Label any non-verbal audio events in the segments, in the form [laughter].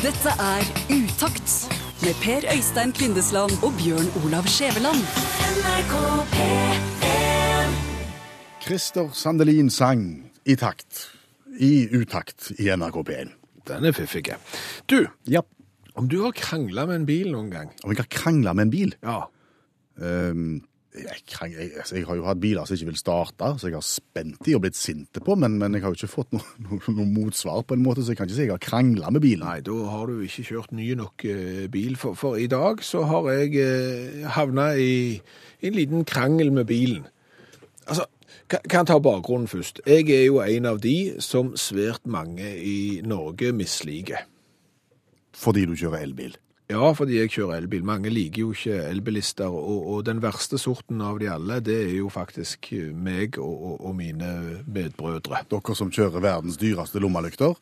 Dette er Utakt med Per Øystein Kvindesland og Bjørn Olav Skjæveland. Christer Sandelin sang i takt, i utakt i NRK P1. Den er fiffig. Du, Ja, om du har krangla med en bil noen gang? om jeg har krangla med en bil Ja. Ehm, jeg, kan, jeg, altså, jeg har jo hatt biler som ikke vil starte, så jeg har spent de og blitt sinte på, men, men jeg har jo ikke fått noe, [laughs] noe, noe motsvar på en måte, så jeg kan ikke si jeg har krangla med bilen. Nei, da har du ikke kjørt ny nok eh, bil. For, for i dag så har jeg eh, havna i en liten krangel med bilen. Altså, kan, kan ta bakgrunnen først. Jeg er jo en av de som svært mange i Norge misliker. Fordi du kjører elbil. Ja, fordi jeg kjører elbil. Mange liker jo ikke elbilister, og, og den verste sorten av de alle, det er jo faktisk meg og, og, og mine medbrødre. Dere som kjører verdens dyreste lommelykter,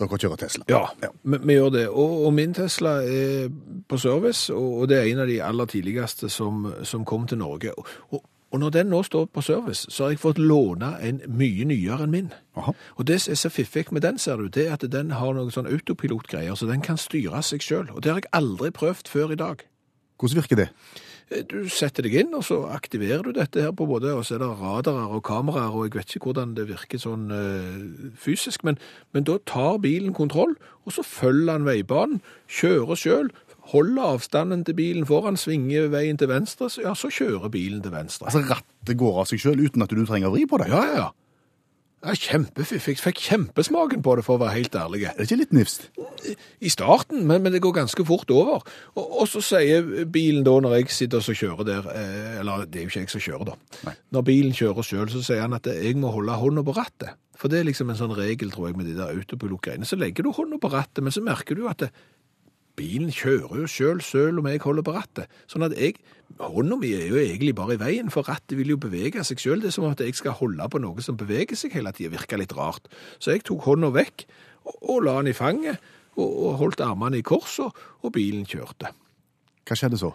dere kjører Tesla. Ja, Vi, vi gjør det. Og, og min Tesla er på service, og, og det er en av de aller tidligste som, som kom til Norge. Og, og, og når den nå står på service, så har jeg fått låne en mye nyere enn min. Aha. Og det som er så fiffig med den, ser du, det er at den har noen sånn autopilotgreier, så den kan styre seg sjøl. Og det har jeg aldri prøvd før i dag. Hvordan virker det? Eh, Du setter deg inn, og så aktiverer du dette her på både, og så er det radarer og kameraer, og jeg vet ikke hvordan det virker sånn eh, fysisk, men, men da tar bilen kontroll, og så følger han veibanen, kjører sjøl, holder avstanden til bilen foran, svinger veien til venstre, så, ja, så kjører bilen til venstre. Altså, rattet går av seg sjøl uten at du trenger å vri på det? ja, ja, ja. Kjempefiffig. Fikk kjempesmaken på det, for å være helt ærlig. Er det ikke litt nifst? I starten, men, men det går ganske fort over. Og, og så sier bilen da, når jeg sitter og kjører der, eh, eller det er jo ikke jeg som kjører da, Nei. når bilen kjører selv, så sier han at jeg må holde hånda på rattet. For det er liksom en sånn regel, tror jeg, med de der autopilotgreiene. Så legger du hånda på rattet, men så merker du at det, bilen kjører jo selv, selv om jeg holder på rattet. Sånn at jeg, hånda mi er jo egentlig bare i veien, for rattet vil jo bevege seg selv. Det er som at jeg skal holde på noe som beveger seg hele tiden, virker litt rart. Så jeg tok hånda vekk, og, og la den i fanget, og, og holdt armene i kors, og, og bilen kjørte. Hva skjedde så?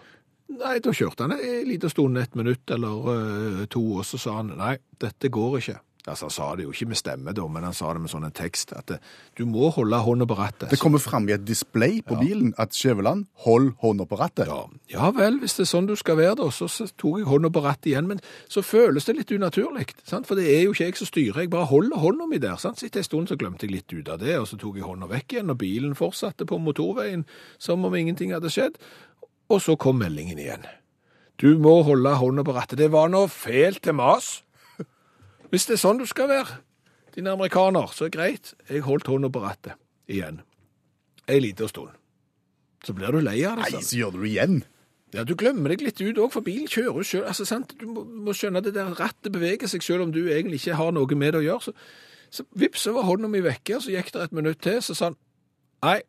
Nei, da kjørte han en liten stund, et minutt eller uh, to, og så sa han, nei, dette går ikke. Altså, han sa det jo ikke med stemme da, men han sa det med sånn en tekst, at eh, du må holde hånda på rattet. Det kommer fram i et display på bilen at Skjæveland, hold hånda på rattet. Ja, ja vel, hvis det er sånn du skal være da, så, tok jeg hånda på rattet igjen, men så føles det litt unaturlig, sant? for det er jo ikke jeg som styrer, jeg bare holder hånda mi der, sant? Så etter en stund så glemte jeg litt ut av det, og så tok jeg hånda vekk igjen, og bilen fortsatte på motorveien som om ingenting hadde skjedd, og så kom meldingen igjen. Du må holde hånda på rattet, det var noe fælt til mas. Hvis det er sånn du skal være, din amerikaner, så er det greit, jeg holdt hånda på rattet igjen. Ei lita stund. Så blir du lei av det, Nei, så gjør du det igjen. Ja, du glemmer deg litt ut òg, for bilen kjører jo sjøl. Altså, sant? Du må, må skjønne at det der rattet beveger seg selv om du egentlig ikke har noe med det å gjøre. Så, så vips, så var hånda mi vekke, så gikk det et minutt til, så sa han nei,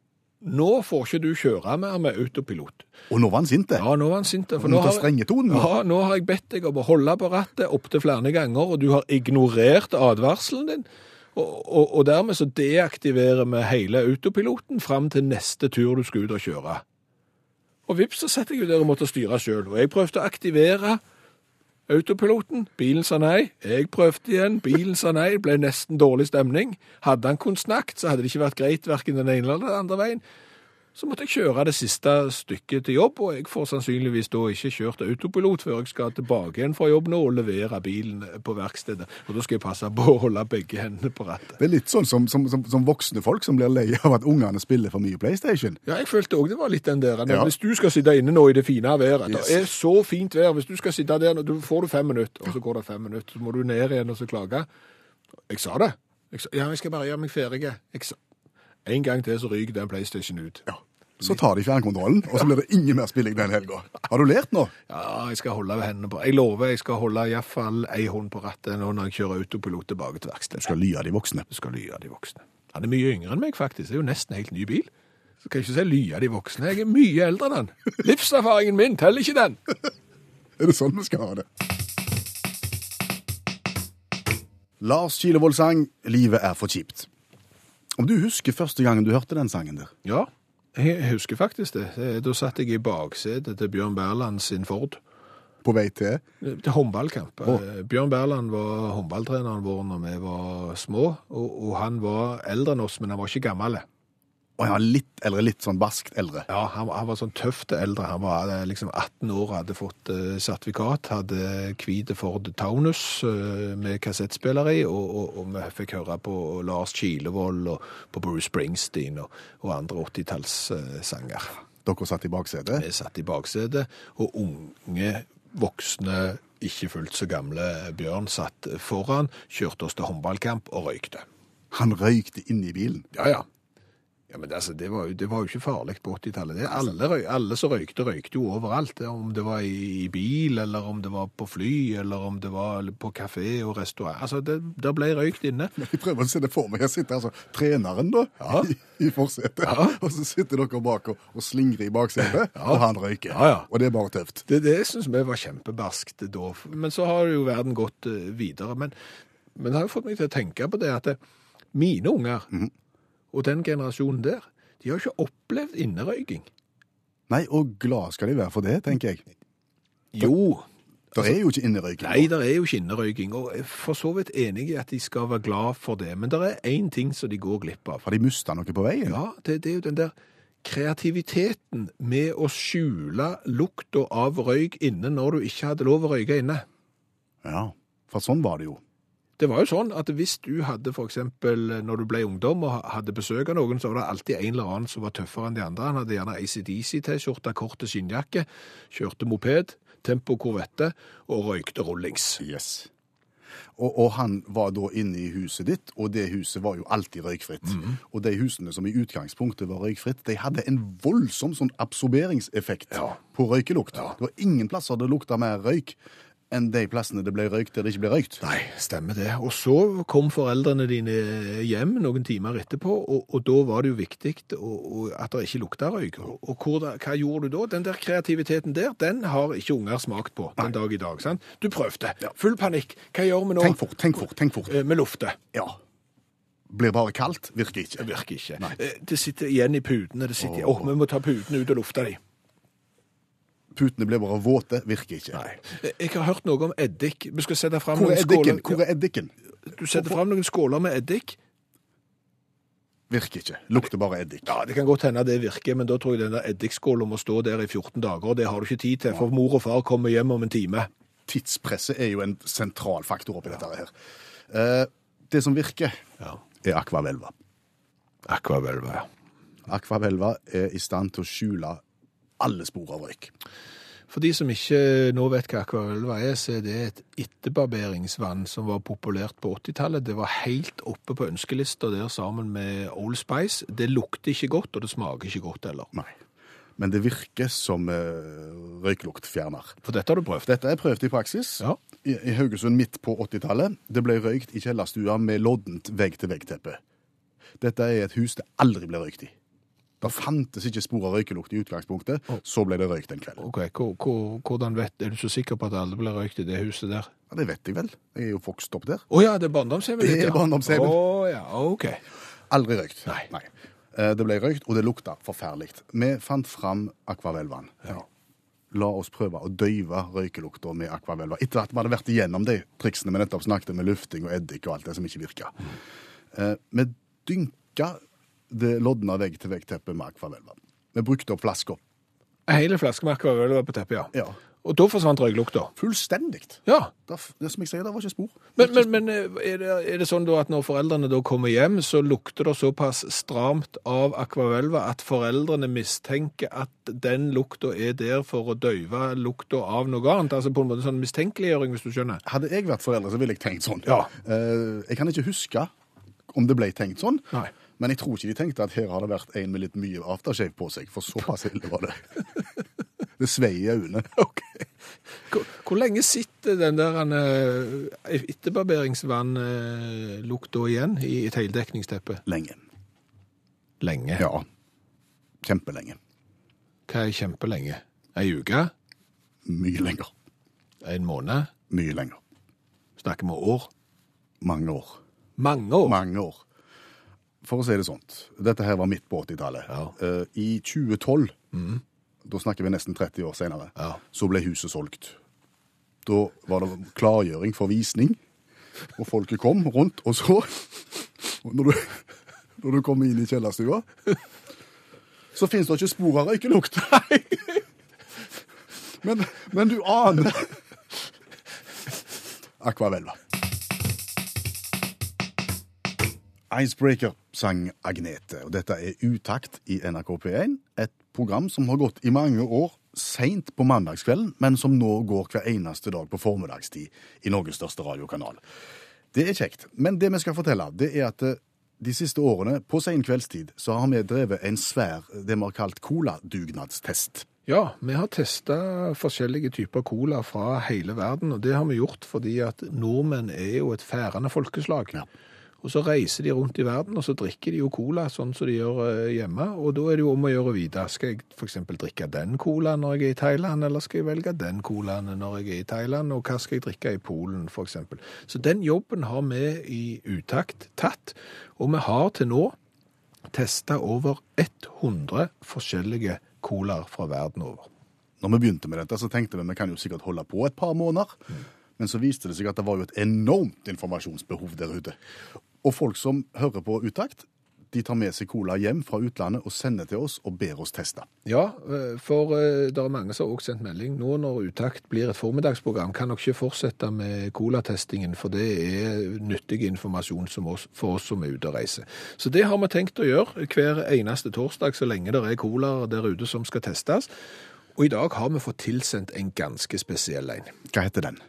nå får ikke du kjøre mer med autopilot. Og nå var han sint. det. Ja, nå var han sint. For Nå har, tonen. ja, nå har jeg bedt deg om å holde på rattet opptil flere ganger, og du har ignorert advarselen din. Og, og, og dermed så deaktiverer vi hele autopiloten fram til neste tur du skal ut og kjøre. Og vips, så setter jeg jo der og måtte styre sjøl. Og jeg prøvde å aktivere autopiloten. Bilen sa nei. Jeg prøvde igjen. Bilen sa nei. Det ble nesten dårlig stemning. Hadde han kunnet snakket, så hadde det ikke vært greit verken den ene eller den andre veien. Så måtte jeg kjøre det siste stykket til jobb, og jeg får sannsynligvis da ikke kjørt autopilot før jeg skal tilbake igjen fra jobb nå og levere bilen på verkstedet. Og da skal jeg passe på å holde begge hendene på rattet. Det er litt sånn som, som, som, som voksne folk som blir lei av at ungene spiller for mye PlayStation. Ja, jeg følte òg det var litt den der. Men Ja. Hvis du skal sitte inne nå i det fine været Yes. Det er så fint vær. Hvis du skal sitte der, nå, får du fem minutter, og så går det fem minutter. Så må du ned igjen og så klage. Jeg sa det. Jeg sa, ja, jeg skal bare gjøre meg ferdig. Jeg sa, en gang til så ryker den PlayStation ut. Ja. Så tar de fjernkontrollen, og så blir det ingen mer spilling den helga. Har du lært nå? Ja, jeg skal holde hendene på. Jeg lover jeg skal holde iallfall ei hånd på rattet nå når jeg kjører autopilot tilbake til Du skal ly av de voksne. Du skal ly av de voksne. Han er mye yngre enn meg, faktisk. Det er jo nesten helt ny bil. Så kan jeg ikke si ly av de voksne. Jeg er mye eldre enn han. Livserfaringen min teller ikke den. [laughs] Er det sånn vi skal ha det? Lars Kilevold sang 'Livet er for kjipt'. Om du husker første gangen du hørte den sangen der? Ja, jeg husker faktisk det. Eh, Da satt jeg i baksetet til Bjørn Berland sin Ford. På vei til Til håndballkamp. Eh, Bjørn Berland var håndballtreneren vår når vi var små, og, og han var eldre enn oss, men han var ikke gammel. Og han var litt eldre, litt sånn baskt eldre. Ja, han, han var sånn tøft eldre. Han var eh, liksom 18 år, hadde fått uh, sertifikat, hadde hvite Ford Taunus uh, med kassettspiller i, og, og, og vi fikk høre på Lars Kilevold og på Bruce Springsteen og, og andre 80-tallssanger. Dere satt i baksetet. Vi satt i baksetet, og unge, voksne, ikke fullt så gamle Bjørn satt foran, kjørte oss til håndballkamp og røykte. Han røykte inne i bilen. Ja, ja. Ja, men altså, det, var jo, det var jo ikke farlig på 80-tallet. Alle, alle som røykte, røykte jo overalt. Om det var i, i bil, eller om det var på fly, eller om det var på kafé og restaurant. Altså, det, der ble røykt inne. [laughs] Jeg prøver å se det for meg. Jeg sitter altså treneren da, Ja. [laughs] i, i forsetet, Ja. og så sitter dere bak og, og slingrer i baksetet, [laughs] og han røyker. Ja, ja. Og det er bare tøft. Det, det syns vi var kjempebarskt da. Men så har jo verden gått eh, videre. Men, men det har jo fått meg til å tenke på det at det, mine unger, og den generasjonen der, de har ikke opplevd innerøyking. Nei, og glad skal de være for det, tenker jeg. Jo, Det er jo ikke innerøyking. Nei, det er jo ikke innerøyking, og jeg er for så vidt enig i at de skal være glad for det. Men det er én ting som de går glipp av. Har de mista noe på veien? Ja, det, det er jo den der kreativiteten med å skjule lukta av røyk inne når du ikke hadde lov å røyke inne. Ja, for sånn var det jo. Det var jo sånn at hvis du hadde eksempel, når du ble ungdom og hadde besøk av noen, så var det alltid en eller annen som var tøffere enn de andre. Han hadde gjerne ACDC-T-skjorte, korte skinnjakke, kjørte moped, tempo korvette og røykte rullings. Yes. Og, og han var da inne i huset ditt, og det huset var jo alltid røykfritt. Mhm. Og de husene som i utgangspunktet var røykfritt, de hadde en voldsom sånn absorberingseffekt Ja. på røykelukt. Ja. Det var ingen plasser det lukta mer røyk enn de plassene det ble røykt der det ikke ble røykt. Nei, stemmer det. Og så kom foreldrene dine hjem noen timer etterpå, og, og da var det jo viktig å- og at det ikke lukta røyk. Og, og hvor, hva gjorde du da? Den der kreativiteten der, den har ikke unger smakt på den dag i dag. sant? Du prøvde. Full panikk. Hva gjør vi nå? Tenk fort, tenk fort, tenk fort. Med Vi lufter. Ja. Blir bare kaldt, virker ikke. Virker ikke. Nei. Eh, Det sitter igjen i putene. Det sitter, Åh, vi må ta putene ut og lufte de. Putene blir bare våte, virker ikke. Nei. Jeg har hørt noe om eddik. Vi skal sette fram Hvor noen er eddiken? skåler. Hvor er eddiken? Du setter fram noen skåler med eddik. Virker ikke. Lukter bare eddik. Ja, Det kan godt hende det virker, men da tror jeg den der eddikskåla må stå der i 14 dager, og det har du ikke tid til, for mor og far kommer hjem om en time. Tidspresset er jo en sentral faktor oppi dette her. Eh, det som virker, Ja. er akvavelva. Akvavelva. ja. Akvavelva er i stand til å skjule alle spor av røyk. For de som ikke nå vet hva Aquavelva er, så er det et etterbarberingsvann som var populært på 80-tallet. Det var helt oppe på ønskelista der sammen med Old Spice. Det lukter ikke godt, og det smaker ikke godt heller. Nei. Men det virker som uh, røykluktfjerner. For dette har du prøvd. Dette er prøvd i praksis Ja. I, i Haugesund midt på 80-tallet. Det ble røykt i kjellerstua med loddent vegg-til-vegg-teppe. Dette er et hus det aldri ble røykt i. Det fantes ikke spor av røykelukt i utgangspunktet. Så ble det røykt en kveld. Ok, hvor- hvor- Hvordan vet, Er du så sikker på at alle ble røykt i det huset der? Ja, det vet jeg vel. Jeg er jo vokst opp der. Å ja, det er barndomshjemmet Det ditt, er barndomshjemmet. Oh, ja, ok. Aldri røykt. Nei. Nei. Det ble røykt, og det lukta forferdelig. Vi fant fram akvavelvann. La oss prøve å døyve røykelukta med akvavelva. Etter at vi hadde vært igjennom de triksene vi nettopp snakket med lufting og eddik og alt det som ikke virka. Eh, Vi dynka det lodna vegg-til-vegg-teppet med akvavelva. Vi brukte opp flaska. Hele flaska med akvavelva på teppet, ja. Ja. Og da forsvant røyklukta. Fullstendig. Ja. Det, det som jeg sier, det var ikke spor. Men, men, men eh, er, det, er det sånn at når foreldrene da kommer hjem, så lukter det såpass stramt av akvavelva at foreldrene mistenker at den lukta er der for å døyve lukta av noe annet? Altså på en måte sånn mistenkeliggjøring, hvis du skjønner? Hadde jeg vært forelder, så ville jeg tenkt sånn. Ja. Eh, jeg kan ikke huske om det ble tenkt sånn. Nei. Men jeg tror ikke de tenkte at her har det vært en med litt mye aftershave på seg, for såpass ille var det. [laughs] Det svei i øynene. [laughs] Okay. Hvor, hvor lenge sitter den der uh, etterbarberingsvannlukta igjen i et heldekningsteppe? Lenge. Lenge. Ja. Kjempelenge. Hva er kjempelenge? Ei uke? Mye lenger. En måned? Mye lenger. Snakker vi år? Mange år. Mange år? Mange år. For å si det sånt, dette her var midt på 80-tallet. Ja. Eh, I 2012, da snakker vi nesten 30 år senere, Ja. så ble huset solgt. Da var det klargjøring for visning, og folket kom rundt og så. Når du, når du kommer inn i kjellerstua. Så fins det ikke spor av røykelukt. [laughs] Men, men du aner Aquavelva. Icebreaker sang Agnete, og dette er Utakt i NRK P1. Et program som har gått i mange år seint på mandagskvelden, men som nå går hver eneste dag på formiddagstid i Norges største radiokanal. Det er kjekt. Men det vi skal fortelle, det er at eh, de siste årene, på sen kveldstid, så har vi drevet en svær, det vi har kalt coladugnadstest. Ja, vi har testa forskjellige typer cola fra hele verden, og det har vi gjort fordi at nordmenn er jo et færende folkeslag. Ja. Og så reiser de rundt i verden, og så drikker de jo cola sånn som de gjør eh, hjemme. Og da er det jo om å gjøre å vite. Skal jeg f.eks. drikke den colaen når jeg er i Thailand, eller skal jeg velge den colaen når jeg er i Thailand, og hva skal jeg drikke i Polen f.eks. Så den jobben har vi i utakt tatt, og vi har til nå testa over 100 forskjellige colaer fra verden over. Når vi begynte med dette, så tenkte vi at vi kan jo sikkert holde på et par måneder. Men så viste det seg at det var jo et enormt informasjonsbehov der ute. Og folk som hører på Utakt, de tar med seg cola hjem fra utlandet og sender til oss og ber oss teste. Ja, eh, for eh, det er mange som har også sendt melding. Nå når Utakt blir et formiddagsprogram, kan dere ikke fortsette med colatestingen, for det er nyttig informasjon oss, for oss som er ute og reiser. Så det har vi tenkt å gjøre hver eneste torsdag, så lenge det er cola der ute som skal testes. Og i dag har vi fått tilsendt en ganske spesiell en. Hva heter den?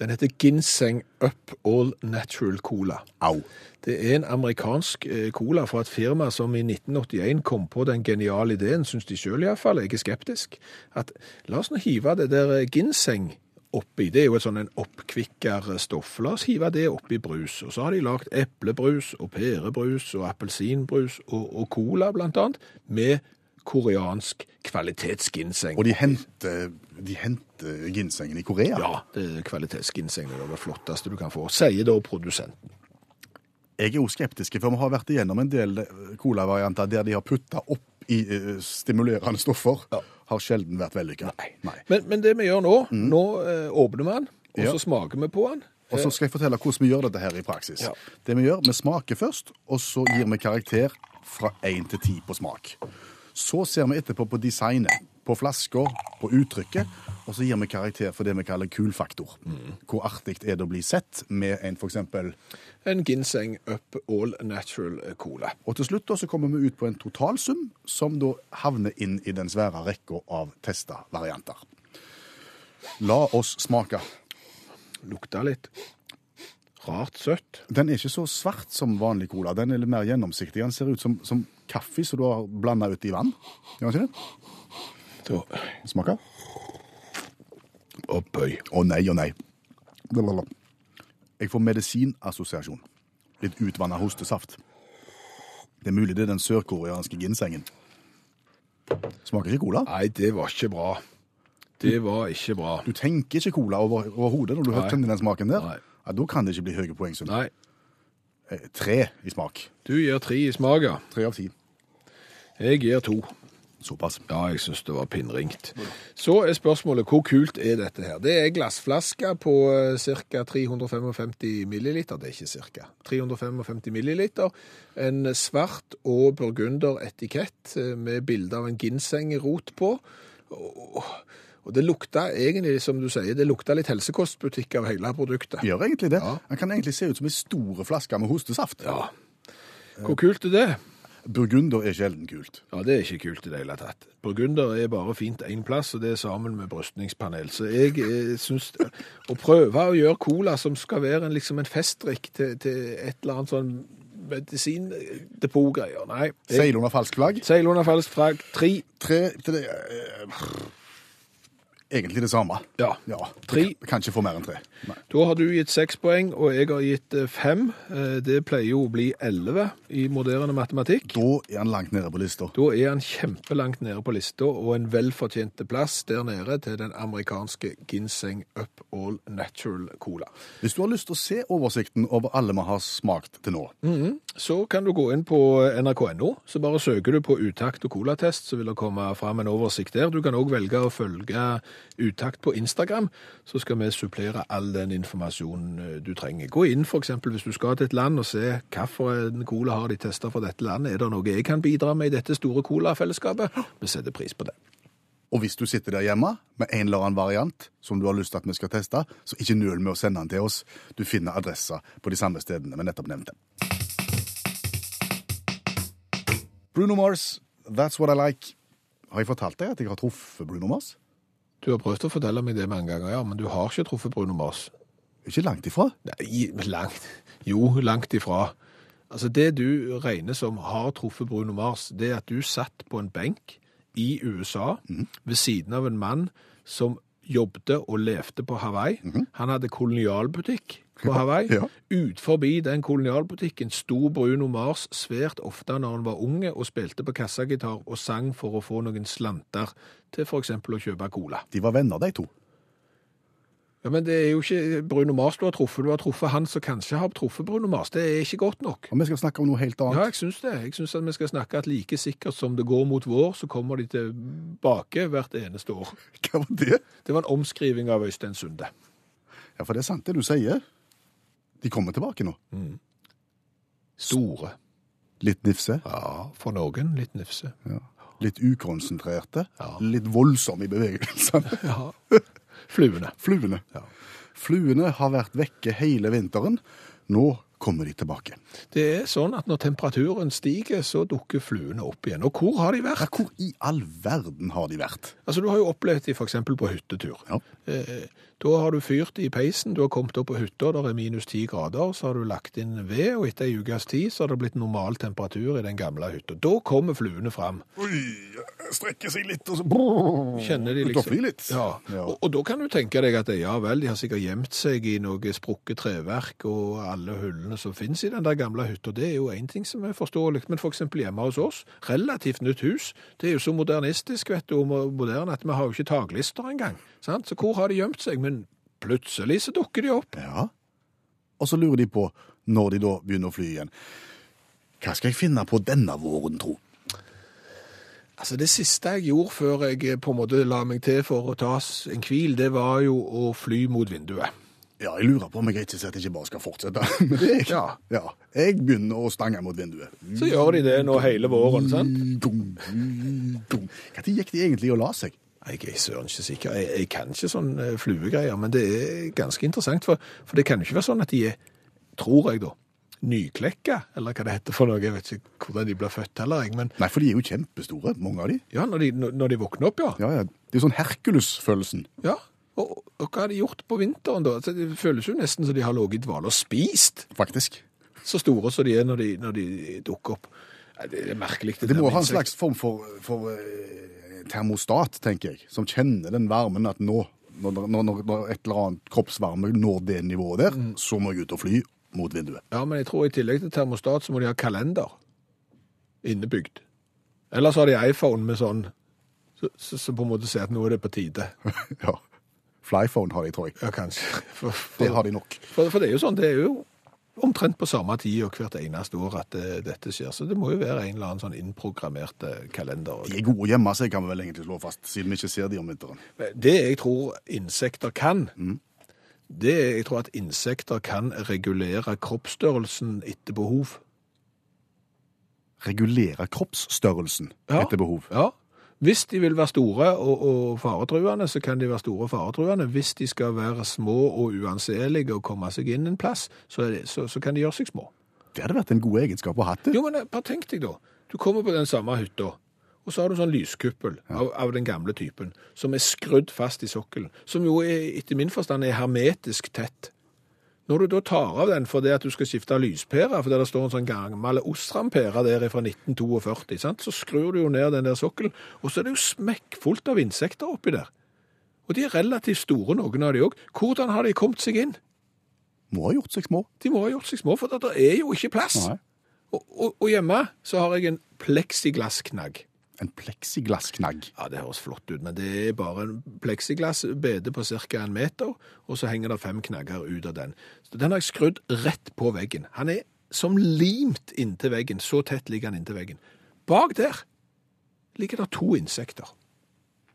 Den heter Ginseng Up All Natural Cola. Au. Det er en amerikansk eh, cola fra et firma som i 1981 kom på den geniale ideen, syns de sjøl iallfall, jeg er skeptisk, at la oss nå hive det der eh, ginseng oppi. Det er jo et sånn en oppkvikker stoff. La oss hive det oppi brus. Og så har de lagd eplebrus og pærebrus og appelsinbrus og, og cola, blant annet, med koreansk kvalitetsginseng. Og de henter, de henter ginsengen i Korea? Ja, det er kvalitetsginseng. Det er det flotteste du kan få, sier da produsenten. Jeg er jo skeptisk, for vi har vært igjennom en del colavarianter der de har putta opp i eh, stimulerende stoffer. Ja. Har sjelden vært vellykka. Nei. Men, men det vi gjør nå, nå eh, åpner vi den, og Ja. så smaker vi på den. Og så skal jeg fortelle hvordan vi gjør dette her i praksis. Ja. Det Vi gjør, vi smaker først, og så gir vi karakter fra én til ti på smak. Så ser vi etterpå på designet, på flasker, på uttrykket, og så gir vi karakter for det vi kaller kulfaktor. Hvor artig er det å bli sett med en eksempel En ginseng up all natural cola. Og til slutt da, så kommer vi ut på en totalsum, som da havner inn i den svære rekka av testa varianter. La oss smake. Lukta litt. Rart søtt. Den er ikke så svart som vanlig cola. Den er litt mer gjennomsiktig. Den ser ut som, som kaffe som du har blanda ut i vann. Gjør den ikke det? Da, Smaker? Opphøy. Å nei, å nei. Blablabla. Jeg får medisinassosiasjon. Litt utvanna hostesaft. Det er mulig det er den sørkoreanske ginsengen. Smaker ikke cola? Nei, det var ikke bra. Det var ikke bra. Du tenker ikke cola over, hodet når du hører den smaken der. Nei. Ja, da kan det ikke bli høye poengsum. Nei. Eh, Tre i smak. Du gir tre i smak, ja. Tre av ti. Jeg gir to. Såpass. Ja, jeg syns det var pinnringt. Så er spørsmålet hvor kult er dette her? Det er glassflaske på ca. 355 milliliter. Det er ikke ca. 355 milliliter. En svart og burgunder etikett eh, med bilde av en ginsengrot på. Og, og det lukta egentlig, som du sier, det lukta litt helsekostbutikk av hele produktet. Gjør egentlig det. Ja. Den kan egentlig se ut som en store flaske med hostesaft. Ja. Hvor kult er det? Burgunder er sjelden kult. Ja, det er ikke kult i det hele tatt. Burgunder er bare fint én plass, og det er sammen med brystningspanel. Så jeg jeg syns Å prøve å gjøre cola som skal være en, liksom en festdrikk til, til et eller annet sånn medisindepotgreier Nei. Seil under falsk flagg. Seil under falsk flagg. Tre. Tre til det eh, Egentlig det samme. Ja. Ja. Tre. Kan- ikke få mer enn tre. Nei. Da har du gitt seks poeng, og jeg har gitt eh, fem. Eh, Det pleier jo å bli elleve i moderne matematikk. Da er han langt nede på lista. Da er han kjempelangt nede på lista, og en velfortjente plass der nede til den amerikanske Ginseng Up All Natural Cola. Hvis du har lyst til å se oversikten over alle vi har smakt til nå, Så kan du gå inn på nrk.no, så bare søker du på utakt og colatest, så vil det komme fram en oversikt der. Du kan òg velge å følge Utakt på Instagram, så skal vi supplere all den informasjonen eh, du trenger. Gå inn eksempel hvis du skal til et land og se hvilken cola har de testet for dette landet. Er det noe jeg kan bidra med i dette store colafellesskapet? Vi setter pris på det. Og hvis du sitter der hjemme med en eller annen variant som du har lyst til at vi skal teste, så ikke nøl med å sende den til oss. Du finner adresser på de samme stedene vi nettopp nevnte. Bruno Mars, That's What I Like. Har jeg fortalt deg at jeg har truffet Bruno Mars? Du har prøvd å fortelle meg det mange ganger, ja, men du har ikke truffet Bruno Mars. Ikke langt ifra. Nei, langt. Jo, langt ifra. Altså, det du regner som har truffet Bruno Mars, det er at du satt på en benk i USA ved siden av en mann som jobbet og levde på Hawaii. Han hadde kolonialbutikk på Hawaii. Ja. Ut forbi den kolonialbutikken sto Bruno Mars svært ofte når han var unge og spilte på kassagitar og sang for å få noen slanter til eksempel å kjøpe cola. De var venner, de to. Ja, Men det er jo ikke Bruno Mars du har truffet, du har truffet han som kanskje har truffet Bruno Mars. Det er ikke godt nok. Og vi skal snakke om noe helt annet. Ja, jeg syns det. Jeg syns at vi skal snakke at like sikkert som det går mot vår, så kommer de tilbake hvert eneste år. Hva var det? Det var en omskriving av Øystein Sunde. Ja, for det er sant det du sier. De kommer tilbake nå. Store. Litt nifse, Ja, for noen litt nifse. ja. litt ukonsentrerte, Ja. litt voldsomme i bevegelsene. [laughs] Ja. Fluene. Fluene. Ja. Fluene har vært vekke hele vinteren. Nå kommer de tilbake. Det er sånn at når temperaturen stiger, så dukker fluene opp igjen. Og hvor har de vært? Ja, hvor i all verden har de vært? Altså, Du har jo opplevd de f.eks. på hyttetur. Ja. Eh, Da har du fyrt i peisen, du har kommet opp på hytta, der er minus ti grader, så har du lagt inn ved, og etter ei ukes tid så har det blitt normal temperatur i den gamle hytta. Da kommer fluene fram. Oi, strekker seg litt, og så Kjenner de liksom litt. Ja, Ja. Og, og da kan du tenke deg at ja vel, de har sikkert gjemt seg i noe sprukket treverk og alle hullene som finnes i den der gamle hytta. Det er jo én ting som er forståelig, men f.eks. hjemme hos oss, relativt nytt hus, det er jo så modernistisk vet du, og moderne at vi har jo ikke taklister engang. Sant? Så hvor har de gjemt seg? Men plutselig så dukker de opp. Ja. Og så lurer de på, når de da begynner å fly igjen, hva skal jeg finne på denne våren, tro? Altså Det siste jeg gjorde før jeg på en måte la meg til for å ta en hvil, det var jo å fly mot vinduet. Ja, jeg lurer på om jeg sier at jeg ikke bare skal fortsette [laughs] Men jeg, Ja. ja. Jeg begynner å stange mot vinduet. Så gjør de det nå hele våren, sant? Når gikk de egentlig og la seg? Jeg er søren ikke sikker. Jeg, jeg kan ikke sånn eh, fluegreier, men det er ganske interessant. For, for det kan jo ikke være sånn at de er, tror jeg da, nyklekka, eller hva det heter for noe. Jeg vet ikke hvordan de blir født heller, jeg. Men Nei, for de er jo kjempestore, mange av de. ja, når de, når- de våkner opp, ja. Ja, ja. Det er sånn Hercules-følelsen. ja. Og, og hva har de gjort på vinteren da? Altså, det føles jo nesten som de har ligget i dvale og spist. Faktisk. Så store som de er når de, når de dukker opp. Det er merkelig. Det det må ha en slags form for, for eh, termostat, tenker jeg, som kjenner den varmen at nå, når, når, når, et eller annet kroppsvarme når det nivået der, så må jeg ut og fly mot vinduet. Ja, men jeg tror i tillegg til termostat så må de ha kalender innebygd. Ellers har de iPhone med sånn, så, så, så på en måte sier at nå er det på tide. [laughs] ja. Flyphone har de, tror jeg. Ja, kanskje. [laughs] For, Det har de nok. for, for det er jo sånn, det er jo omtrent på samme tid og hvert eneste år at eh, dette skjer. Så det må jo være en eller annen sånn innprogrammert eh, kalender. De er gode hjemme, så jeg kan vi vel egentlig slå fast, siden vi ikke ser de om vinteren. Det jeg tror insekter kan, det er jeg tror at insekter kan regulere kroppsstørrelsen etter behov. Regulere kroppsstørrelsen Ja. etter behov. Ja. Hvis de vil være store og, og faretruende, så kan de være store og faretruende. Hvis de skal være små og uanselige og komme seg inn en plass, så, det, så, så kan de gjøre seg små. Det hadde vært en god egenskap å ha det. Jo, men eh, bare tenk deg da. Du kommer på den samme hytta, og så har du sånn lyskuppel av, av den gamle typen, som er skrudd fast i sokkelen, som jo er, etter min forstand er hermetisk tett. Når du da tar av den fordi at du skal skifte lyspære, fordi det står en sånn gammel Osram-pære der fra 1942, sant? så skrur du jo ned den der sokkelen, og så er det jo smekkfullt av insekter oppi der. Og de er relativt store, noen av de òg. Hvordan har de kommet seg inn? Må ha gjort seg små. De må ha gjort seg små, for det er jo ikke plass. Og, og, og hjemme så har jeg en pleksiglassknagg. En pleksiglassknagg. Ja, det høres flott ut, men det er bare en pleksiglassbede på ca. en meter, og så henger det fem knagger ut av den. Så den har jeg skrudd rett på veggen. Han er som limt inntil veggen, så tett ligger han inntil veggen. Bak der ligger det to insekter.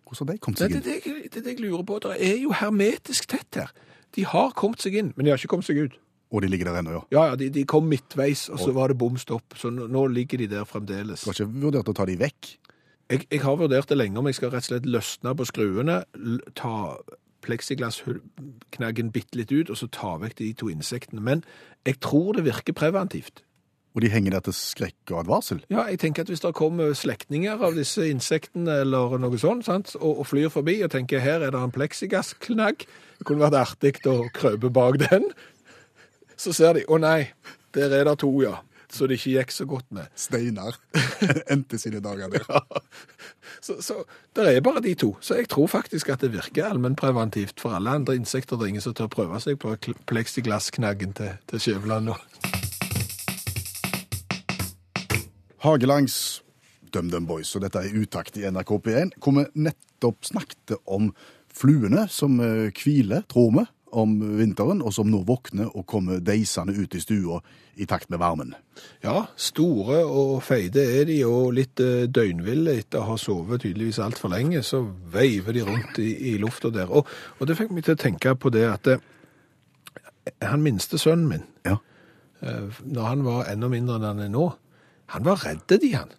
Hvordan har de kommet seg seg det, inn? er det, det det jeg lurer på. Det er jo hermetisk tett her. De har kommet seg inn, men de har ikke kommet seg ut. Og de ligger der ennå, ja. Ja, ja, de, de kom midtveis, og så var det bom stopp. Så nå, nå ligger de der fremdeles. Du har ikke vurdert å ta de vekk? Jeg, jeg har vurdert det lenge om jeg skal rett og slett løsne på skruene, ta pleksiglassknaggen bitte litt ut, og så ta vekk de to insektene. Men jeg tror det virker preventivt. Og de henger der til skrekk og advarsel? Ja, jeg tenker at hvis det kommer slektninger av disse insektene eller noe sånt, sant, og, og flyr forbi og tenker her er det en pleksiglassknagg, det kunne vært artig å krøpe bak den, så ser de, å nei, der er det to, ja, så det ikke gikk så godt med. Steinar [laughs] endte sine dager der. Så, så det er bare de to. Så jeg tror faktisk at det virker allmennpreventivt for alle andre insekter. Det er ingen som tør prøve seg på pleksiglassknaggen til, til Skjæveland nå. Hagelangs DumDum Boys, og dette er utakt i NRK P1, hvor vi nettopp snakket om fluene som eh, hviler, tror vi, om vinteren, og som nå våkner og kommer deisende ut i stua i takt med varmen. Ja, store og feite er de, og litt eh, døgnville etter å ha sovet tydeligvis altfor lenge, så veiver de rundt i, i lufta der. Og, og det fikk meg til å tenke på det at eh, han minste sønnen min, Ja. eh, når han var enda mindre enn han er nå, han var redd de, han.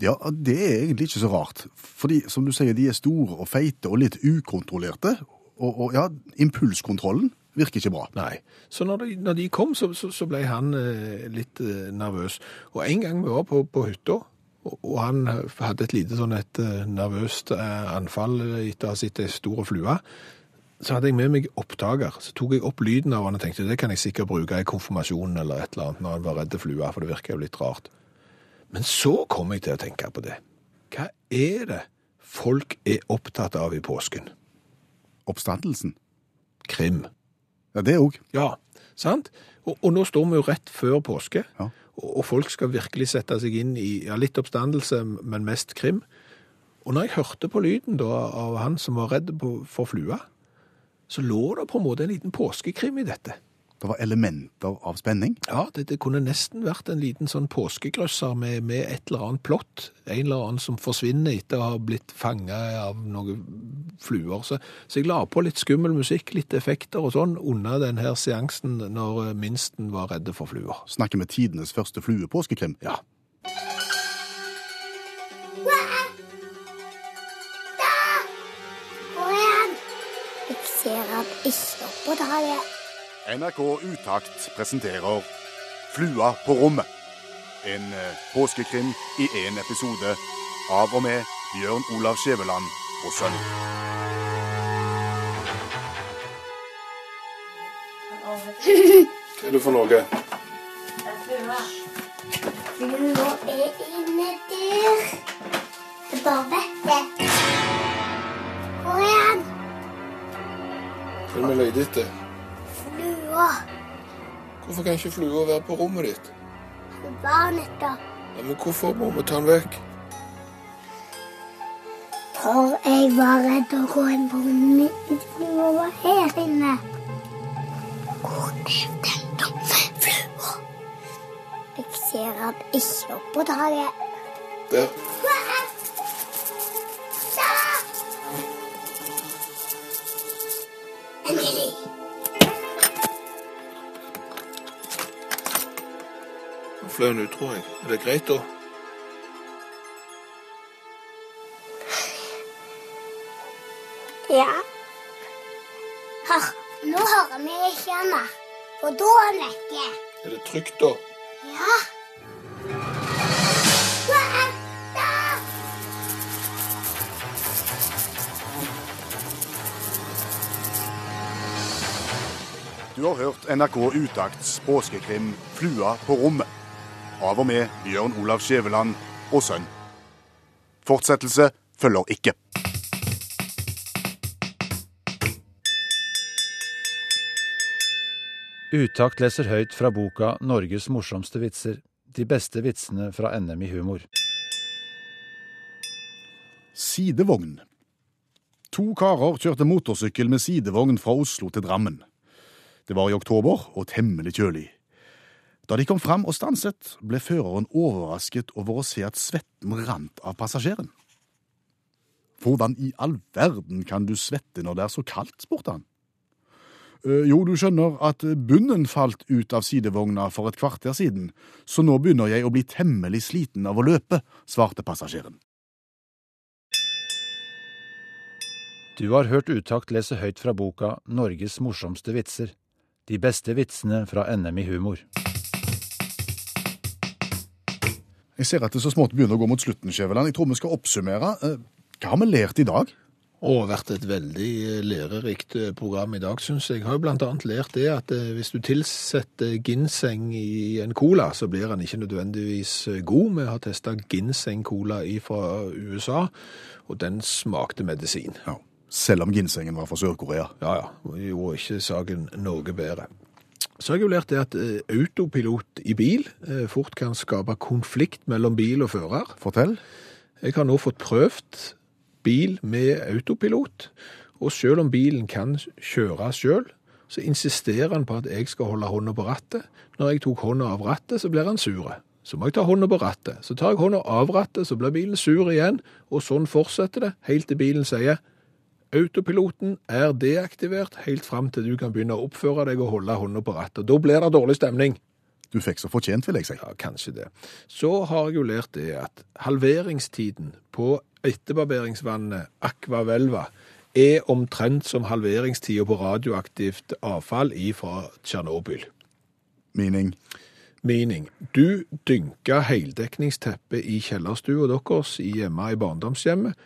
Ja, det er egentlig ikke så rart. Fordi, som du sier, de er store og feite og litt ukontrollerte. Og, og ja, impulskontrollen virker ikke bra. Nei. Så når de, når de kom, så, så, så ble han eh, litt eh, nervøs. Og en gang vi var på, på hytta, og, og han hadde et lite sånn et eh, nervøst eh, anfall etter å ha sett ei stor flue, så hadde jeg med meg opptaker. Så tok jeg opp lyden av han og tenkte det kan jeg sikkert bruke i konfirmasjonen eller et eller annet når han var redd flua, for det virker jo litt rart. Men så kom jeg til å tenke på det. Hva er det folk er opptatt av i påsken? Oppstandelsen. Krim. Ja, det òg. Ja, sant? Og, og nå står vi jo rett før påske, Ja. og, og folk skal virkelig sette seg inn i ja, litt oppstandelse, men mest krim. Og når jeg hørte på lyden da, av han som var redd på, for flua, så lå det på en måte en liten påskekrim i dette. Det var elementer av spenning. Ja, det, det kunne nesten vært en liten sånn påskegrøsser med, med et eller annet plott. En eller annen som forsvinner etter å ha blitt fanga av noen fluer. Så, så jeg la på litt skummel musikk, litt effekter og sånn, under denne seansen når eh, minsten var redde for fluer. Snakker med tidenes første fluepåskekrim. Ja. Jeg ser at ikke oppåtaket. NRK Utakt presenterer Flua på rommet. En eh, påskekrim i én episode av og med Bjørn Olav Skjæveland og sønn. Hva er det for noe? Flua er inne der. Jeg bare vet det. Hvor er han? Hva er det vi leter etter? Flua. Hvorfor kan ikke flua være på rommet ditt? Barnet, da. Ja, men hvorfor må vi ta den vekk? For jeg var redd å gå inn på rommet mitt. Flua var her inne. Hvor er denne flua? Jeg ser han ikke oppå taket. Der. Fløy ut, tror jeg. Er det greit, da? Ja. Hør, nå hører vi ikke han. For da er han vekke. Er det trygt, da? Ja. Du har hørt NRK Utakts påskekrim Flua på rommet. Av og med Bjørn Olav Skjæveland og sønn. Fortsettelse følger ikke. Utakt leser høyt fra boka 'Norges morsomste vitser'. De beste vitsene fra NM i humor. Sidevogn. To karer kjørte motorsykkel med sidevogn fra Oslo til Drammen. Det var i oktober og temmelig kjølig. Da de kom fram og stanset, ble føreren overrasket over å se at svetten rant av passasjeren. Hvordan i all verden kan du svette når det er så kaldt, spurte han. «Eh, Jo, du skjønner at bunnen falt ut av sidevogna for et kvarter siden, så nå begynner jeg å bli temmelig sliten av å løpe, svarte passasjeren. Du har hørt Utakt lese høyt fra boka Norges morsomste vitser. De beste vitsene fra NM i humor. Jeg ser at det så smått begynner å gå mot slutten, Skjæveland. Jeg tror vi skal oppsummere. Eh, Hva har vi lært i dag? Og vært et veldig eh, lærerikt eh, program i dag, syns jeg. Jeg har jo annet lært det at hvis du tilsetter ginseng i en cola, så blir den ikke nødvendigvis god. Vi har testa ginseng-cola fra USA, og den smakte medisin. Ja. Selv om ginsengen var fra Sør-Korea. Ja, ja. Gjorde ikke saken noe bedre. Så har jeg jo lært det at eh, autopilot i bil eh, fort kan skape konflikt mellom bil og fører. Fortell. Jeg har nå fått prøvd bil med autopilot, og selv om bilen kan kjøre selv, så insisterer han på at jeg skal holde hånda på rattet. Når jeg tok hånda av rattet, så blir han sure. Så må jeg ta hånda på rattet. Så tar jeg hånda av rattet, så blir bilen sur igjen, og sånn fortsetter det, helt til bilen sier Autopiloten er deaktivert helt fram til du kan begynne å oppføre deg og holde hånda på rattet. Da blir det dårlig stemning. Du fikk så fortjent, vil jeg si. Ja, kanskje det. Så har jeg jo lært det at halveringstiden på etterbarberingsvannet Aquavelva er omtrent som halveringstida på radioaktivt avfall ifra Tsjernobyl. Meaning. Meaning, du dynka heldekningsteppet i kjellerstua deres hjemme i barndomshjemmet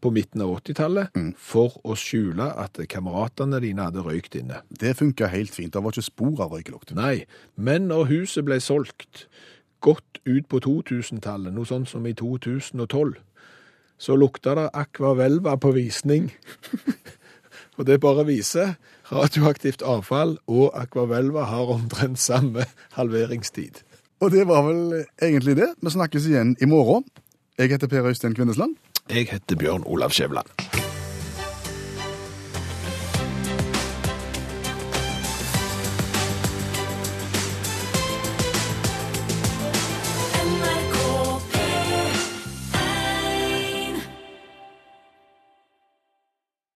på midten av 80-tallet for å skjule at kameratene dine hadde røykt inne. Det funka helt fint. Det var ikke spor av røykelukt. Nei, men når huset ble solgt godt ut på 2000-tallet, noe sånt som i 2012, så lukta det Aquavelva på visning. [laughs] og det bare viser radioaktivt avfall og akvavelva har omtrent samme halveringstid. Og det var vel egentlig det. Vi snakkes igjen i morgen. Jeg heter Per Øystein Kvindesland. Jeg heter Bjørn Olav Skjævland.